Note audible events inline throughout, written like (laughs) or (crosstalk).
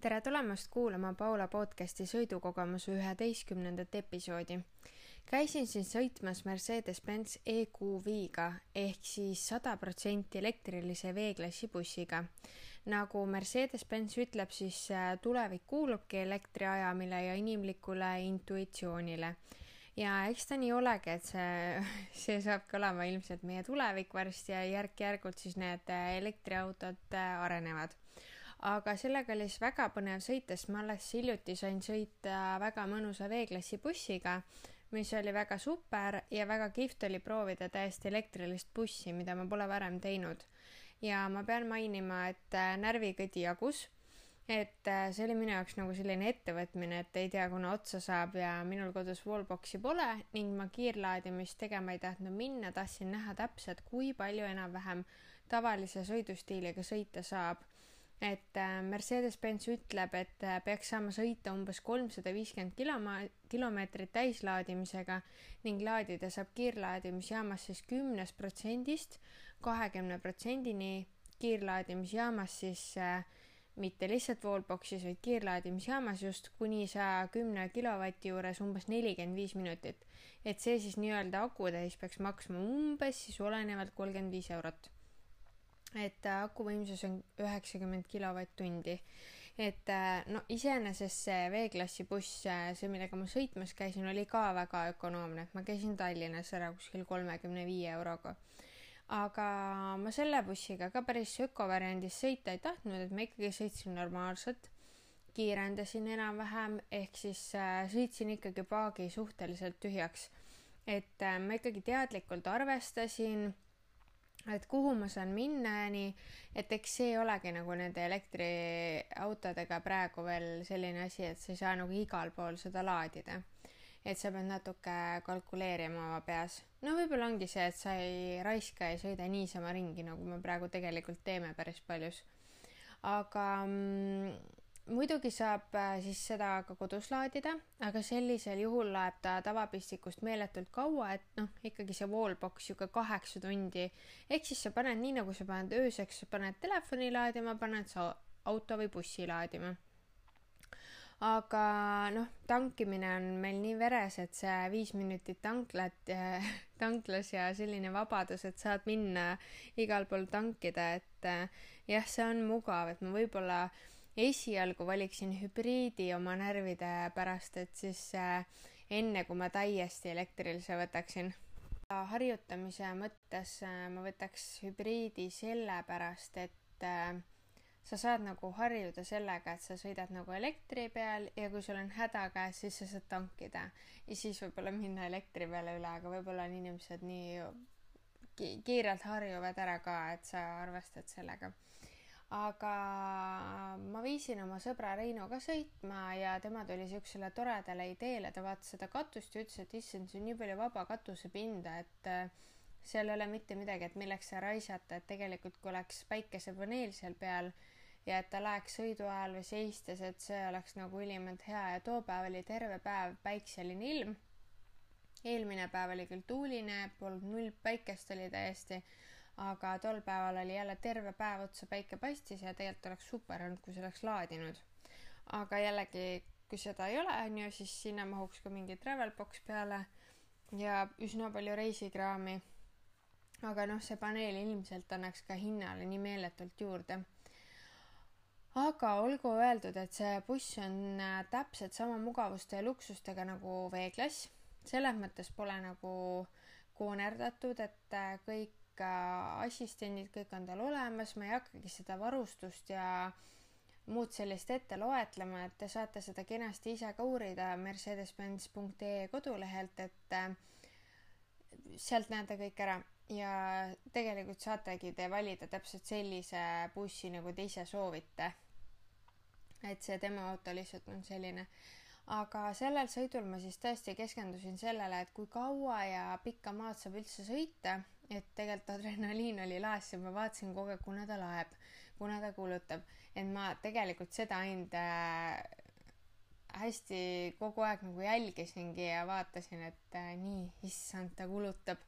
tere tulemast kuulama Paula podcasti sõidukogemuse üheteistkümnendat episoodi. käisin siin sõitmas Mercedes-Benz EQV-ga ehk siis sada protsenti elektrilise V-klassi bussiga. nagu Mercedes-Benz ütleb, siis äh, tulevik kuulubki elektriajamile ja inimlikule intuitsioonile ja eks ta nii olegi, et see, (laughs) see saabki olema ilmselt meie tulevik varsti ja järk-järgult siis need äh, elektriautod äh, arenevad aga sellega oli siis väga põnev sõita, sest ma alles hiljuti sain sõita väga mõnusa V-klassi bussiga, mis oli väga super ja väga kihvt oli proovida täiesti elektrilist bussi, mida ma pole varem teinud. ja ma pean mainima, et äh, närvikõdi jagus et äh, see oli minu jaoks nagu selline ettevõtmine, et ei tea, kuna otsa saab ja minul kodus wallbox'i pole ning ma kiirlaadimist tegema ei tahtnud minna, tahtsin näha täpselt, kui palju enam-vähem tavalise sõidustiiliga sõita saab et äh, Mercedes-Benz ütleb, et äh, peaks saama sõita umbes kolmsada viiskümmend kiloma-, kilomeetrit täislaadimisega ning laadida saab kiirlaadimisjaamas siis kümnest protsendist kahekümne protsendini, kiirlaadimisjaamas siis äh, mitte lihtsalt wallbox'is, vaid kiirlaadimisjaamas just kuni saja kümne kilovati juures umbes nelikümmend viis minutit. et see siis nii-öelda akutäis peaks maksma umbes siis olenevalt kolmkümmend viis eurot et äh, akuvõimsus on üheksakümmend kilovatt-tundi. et äh, no iseenesest see V-klassi buss, äh, see, millega ma sõitmas käisin, oli ka väga ökonoomne, et ma käisin Tallinnas ära kuskil kolmekümne viie euroga. aga ma selle bussiga ka päris ökovariandis sõita ei tahtnud, et ma ikkagi sõitsin normaalselt, kiirendasin enam-vähem, ehk siis sõitsin ikkagi paagi suhteliselt tühjaks. et ma ikkagi teadlikult arvestasin et kuhu ma saan minna ja nii, et eks see olegi nagu nende elektriautodega praegu veel selline asi, et sa ei saa nagu igal pool seda laadida. et sa pead natuke kalkuleerima oma peas. no võib-olla ongi see, et sa ei raiska, ei sõida niisama ringi, nagu me praegu tegelikult teeme päris paljus. aga mm, muidugi saab äh, siis seda ka kodus laadida, aga sellisel juhul läheb ta tavapistikust meeletult kaua, et noh, ikkagi see wallbox sihuke kaheksa tundi. ehk siis sa paned nii, nagu sa paned ööseks, paned telefoni laadima, paned sa auto või bussi laadima. aga noh, tankimine on meil nii veres, et see viis minutit tanklat, (laughs) tanklas ja selline vabadus, et saad minna igal pool tankida, et äh, jah, see on mugav, et ma võib-olla esialgu valiksin hübriidi oma närvide pärast, et siis äh, enne kui ma täiesti elektrilise võtaksin. harjutamise mõttes äh, ma võtaks hübriidi sellepärast, et äh, sa saad nagu harjuda sellega, et sa sõidad nagu elektri peal ja kui sul on häda käes, siis sa saad tankida ja siis võib-olla minna elektri peale üle, aga võib-olla on inimesed nii kiirelt harjuvad ära ka, et sa arvestad sellega aga ma viisin oma sõbra Reino ka sõitma ja tema tuli siuksele toredale ideele, ta vaatas seda katust ja ütles, et issand, see on nii palju vaba katusepinda, et äh, seal ei ole mitte midagi, et milleks seda raisata, et tegelikult kui oleks päikesepaneel seal peal ja et ta läheks sõidu ajal või seistes, et see oleks nagu ülimalt hea. Ja too päev oli terve päev päikseline ilm. eelmine päev oli küll tuuline, polnud null päikest oli täiesti aga tol päeval oli jälle terve päev otsa päike paistis ja tegelikult oleks super olnud, kui see oleks laadinud. aga jällegi, kui seda ei ole, on ju, siis sinna mahuks ka mingi travel box peale ja üsna palju reisikraami. aga noh, see paneel ilmselt annaks ka hinnale nii meeletult juurde. aga olgu öeldud, et see buss on äh, täpselt sama mugavuste ja luksustega nagu V-klass, selles mõttes pole nagu koonerdatud, et äh, kõik assistendid, kõik on tal olemas, ma ei hakkagi seda varustust ja muud sellist ette loetlema, et te saate seda kenasti ise ka uurida mercedes-benz.ee kodulehelt, et äh, sealt näete kõik ära. Ja tegelikult saategi te valida täpselt sellise bussi, nagu te ise soovite. et see demo auto lihtsalt on selline. Aga sellel sõidul ma siis tõesti keskendusin sellele, et kui kaua ja pikka maad saab üldse sõita et tegelikult adrenaliin oli laes ja ma vaatasin kogu aeg, kuna ta laeb, kuna ta kulutab, et ma tegelikult seda ainult äh, hästi kogu aeg nagu jälgisingi ja vaatasin, et äh, nii, issand, ta kulutab.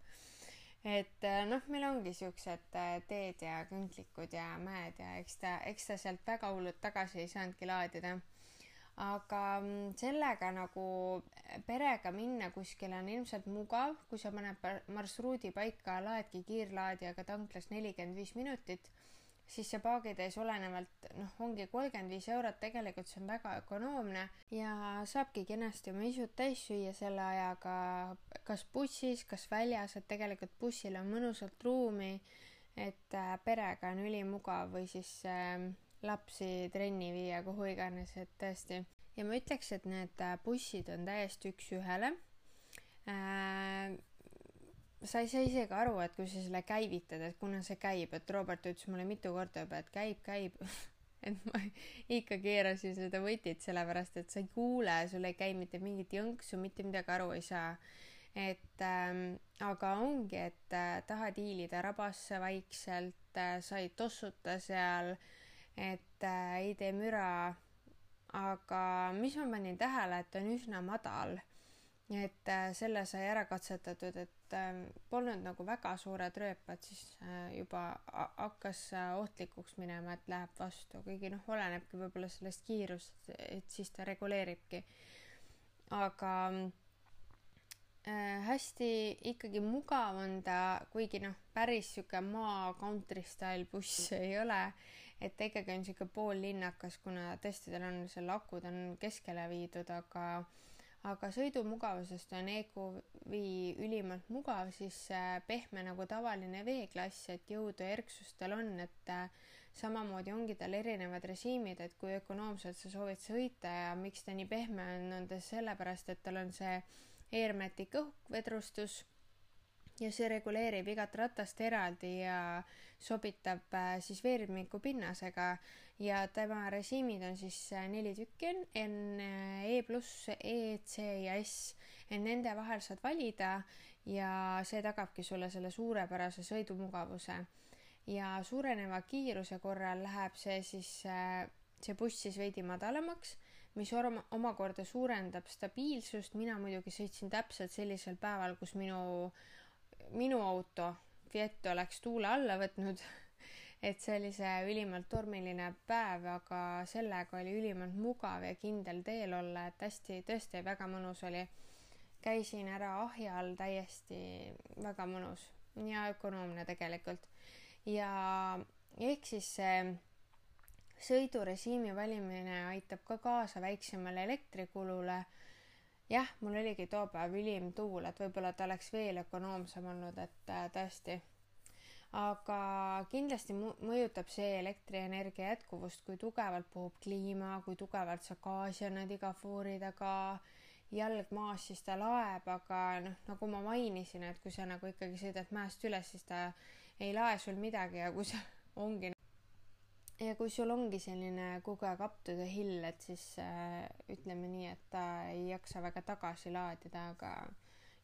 et äh, noh, meil ongi siuksed teed ja kõnklikud ja mäed ja eks ta, eks ta sealt väga hullult tagasi ei saanudki laadida. Aga mm, sellega nagu perega minna kuskile on ilmselt mugav, kui sa paned marsruudi paika, laedki kiirlaadijaga tanklas nelikümmend viis minutit siis see paagitäis olenevalt noh, ongi kolmkümmend viis eurot, tegelikult see on väga ökonoomne. Ja saabki kenasti oma isud täis süüa selle ajaga kas bussis, kas väljas, et tegelikult bussil on mõnusalt ruumi, et äh, perega on ülimugav või siis äh, lapsi trenni viia, kuhu iganes, et tõesti. ja ma ütleks, et need äh, bussid on täiesti üks-ühele äh, sa ei saa isegi aru, et kui sa selle käivitad, et kuna see käib, et Robert ütles mulle mitu korda juba, et käib, käib (laughs) et ma ikka keerasin seda võtit, sellepärast et sa ei kuule, sul ei käi mitte mingit jõnksu, mitte midagi aru ei saa. et ähm, aga ongi, et äh, tahad hiilida rabasse vaikselt äh,, sa ei tossuta seal, et äh, ei tee müra. aga mis ma panin tähele, et on üsna madal et äh, selle sai ära katsetatud, et äh, polnud nagu väga suured rööpad, siis äh, juba hakkas ohtlikuks minema, et läheb vastu, kuigi noh, olenebki võib-olla sellest kiirust, et siis ta reguleeribki. aga äh, hästi ikkagi mugav on ta, kuigi noh, päris sihuke maa country style buss ei ole, et ta ikkagi on sihuke poollinnakas, kuna tõesti tal on seal akud on keskele viidud, aga aga sõidumugavusest on EQV ülimalt mugav, siis pehme nagu tavaline V-klass, et jõudu ja erksust tal on, et äh, samamoodi ongi tal erinevad režiimid, et kui ökonoomselt sa soovid sõita ja miks ta nii pehme on, on ta sellepärast, et tal on see Airmatic õhkvedrustus ja see reguleerib igat ratast eraldi ja sobitab äh, siis veermiku pinnasega ja tema režiimid on siis äh, neli tükki on, N, äh, E pluss, E, C ja S. nende vahel saad valida ja see tagabki sulle selle suurepärase sõidumugavuse. ja suureneva kiiruse korral läheb see siis, see buss siis veidi madalamaks, mis omakorda suurendab stabiilsust, mina muidugi sõitsin täpselt sellisel päeval, kus minu minu auto Fiat oleks tuule alla võtnud (laughs) et see oli see ülimalt tormiline päev, aga sellega oli ülimalt mugav ja kindel teel olla, et hästi, tõesti väga mõnus oli. käisin ära ahja all täiesti väga mõnus ja ökonoomne tegelikult. ja ehk siis see sõidurežiimi valimine aitab ka kaasa väiksemale elektrikulule jah, mul oligi too päev ülim tuul, et võib-olla ta oleks veel ökonoomsem olnud, et äh, tõesti. aga kindlasti mõjutab see elektrienergia jätkuvust, kui tugevalt puhub kliima, kui tugevalt sa gaasi annad iga foori taga, jalg maas, siis ta laeb, aga noh, nagu ma mainisin, et kui sa nagu ikkagi sõidad mäest üles, siis ta ei lae sul midagi ja kui sa (laughs) ongi ja kui sul ongi selline kogu aeg up to the hill, et siis äh, ütleme nii, et ta ei jaksa väga tagasi laadida, aga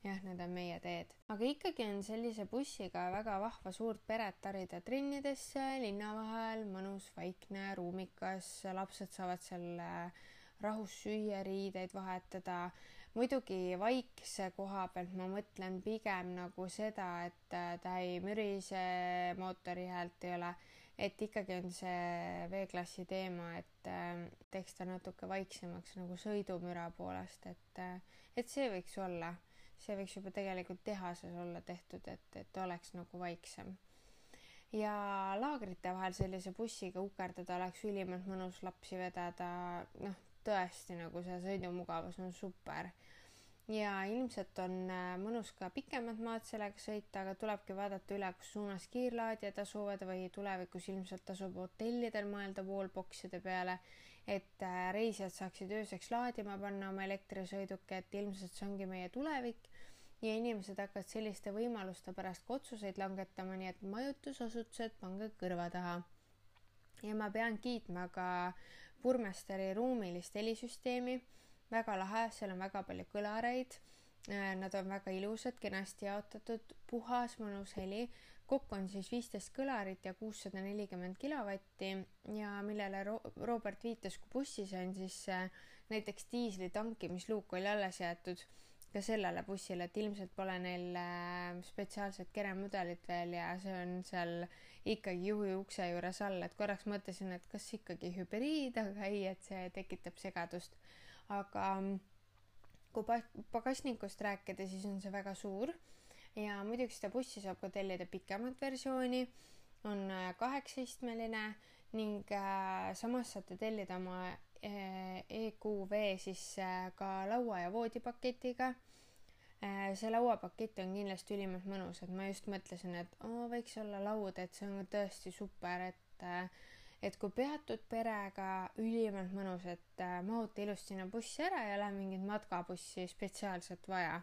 jah, need on meie teed. aga ikkagi on sellise bussiga väga vahva suurt peret harida trennidesse linna vahel, mõnus, vaikne, ruumikas, lapsed saavad seal äh, rahus süüa, riideid vahetada. muidugi vaikse koha pealt ma mõtlen pigem nagu seda, et äh, ta ei mürise, mootori häält ei ole et ikkagi on see V-klassi teema, et äh, teeks ta natuke vaiksemaks nagu sõidumüra poolest, et, äh, et see võiks olla, see võiks juba tegelikult tehases olla tehtud, et, et oleks nagu vaiksem. ja laagrite vahel sellise bussiga ukerdada oleks ülimalt mõnus lapsi vedada, noh, tõesti nagu see sõidumugavus on super ja ilmselt on äh, mõnus ka pikemat maad sellega sõita, aga tulebki vaadata üle, kus suunas kiirlaadijad asuvad või tulevikus ilmselt tasub hotellidel mõelda wallbox'ide peale, et äh, reisijad saaksid ööseks laadima panna oma elektrisõiduki, et ilmselt see ongi meie tulevik ja inimesed hakkavad selliste võimaluste pärast ka otsuseid langetama, nii et majutusasutused, pange kõrva taha. ja ma pean kiitma ka Burmesteri ruumilist helisüsteemi väga lahe, seal on väga palju kõlareid. Äh, nad on väga ilusad, kenasti jaotatud, puhas, mõnus heli. kokku on siis viisteist kõlarit ja kuussada nelikümmend kilovatti ja millele Ro Robert viitas, kui bussis on siis äh, näiteks diisli tankimisluuk oli alles jäetud. ka sellele bussile, et ilmselt pole neil äh, spetsiaalset keremudelit veel ja see on seal ikkagi juhi ukse juures all, et korraks mõtlesin, et kas ikkagi hübriid, aga ei, et see tekitab segadust. Aga mm, kui pagasnikust rääkida, siis on see väga suur. Ja muidugi seda bussi saab ka tellida pikemat versiooni, on äh, kaheksaistmeline ning äh, samas saate tellida oma äh, EQV siis ka laua ja voodipaketiga. See lauapakett on kindlasti ülimalt mõnus, et ma just mõtlesin, et oo, võiks olla laud, et see on tõesti super, et et kui peatud perega, ülimalt mõnus, et äh, mahuta ilusti sinna bussi ära, ei ole mingit matkabussi spetsiaalselt vaja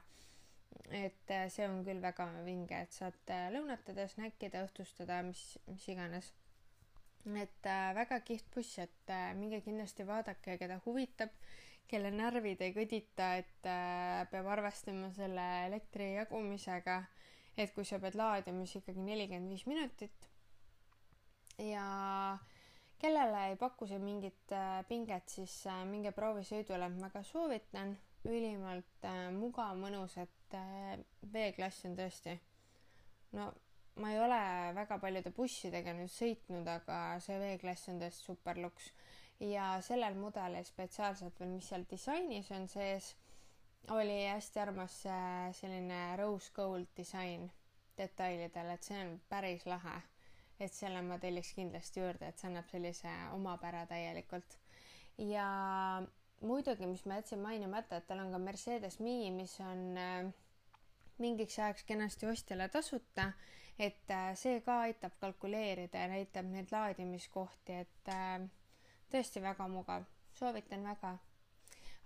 et äh, see on küll väga vinge, et saate lõunatada, snäkkida, õhtustada, mis, mis iganes. et äh, väga kihvt buss, et äh, minge kindlasti vaadake, keda huvitab, kelle närvid ei kõdita, et äh, peab arvestama selle elektri jagumisega, et kui sa pead laadima, siis ikkagi nelikümmend viis minutit. ja kellele ei paku see mingit äh, pinget, siis äh, minge proovisõidule, väga soovitan, ülimalt äh, mugav, mõnus, et B-klass on tõesti, no ma ei ole väga paljude bussidega nüüd sõitnud, aga see V-klass on tõesti super luks. ja sellel mudelil spetsiaalselt veel, mis seal disainis on sees, oli hästi armas selline rose gold disain detailidel, et see on päris lahe. Et selle ma telliks kindlasti juurde, et see annab sellise omapära täielikult. ja muidugi, mis ma jätsin mainimata, et tal on ka Mercedes Me, mis on äh, mingiks ajaks kenasti ostjale tasuta, et äh, see ka aitab kalkuleerida ja näitab neid laadimiskohti, et äh, tõesti väga mugav, soovitan väga.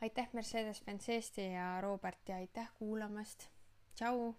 aitäh Mercedes-Benz Eesti ja Robert ja aitäh kuulamast. tšau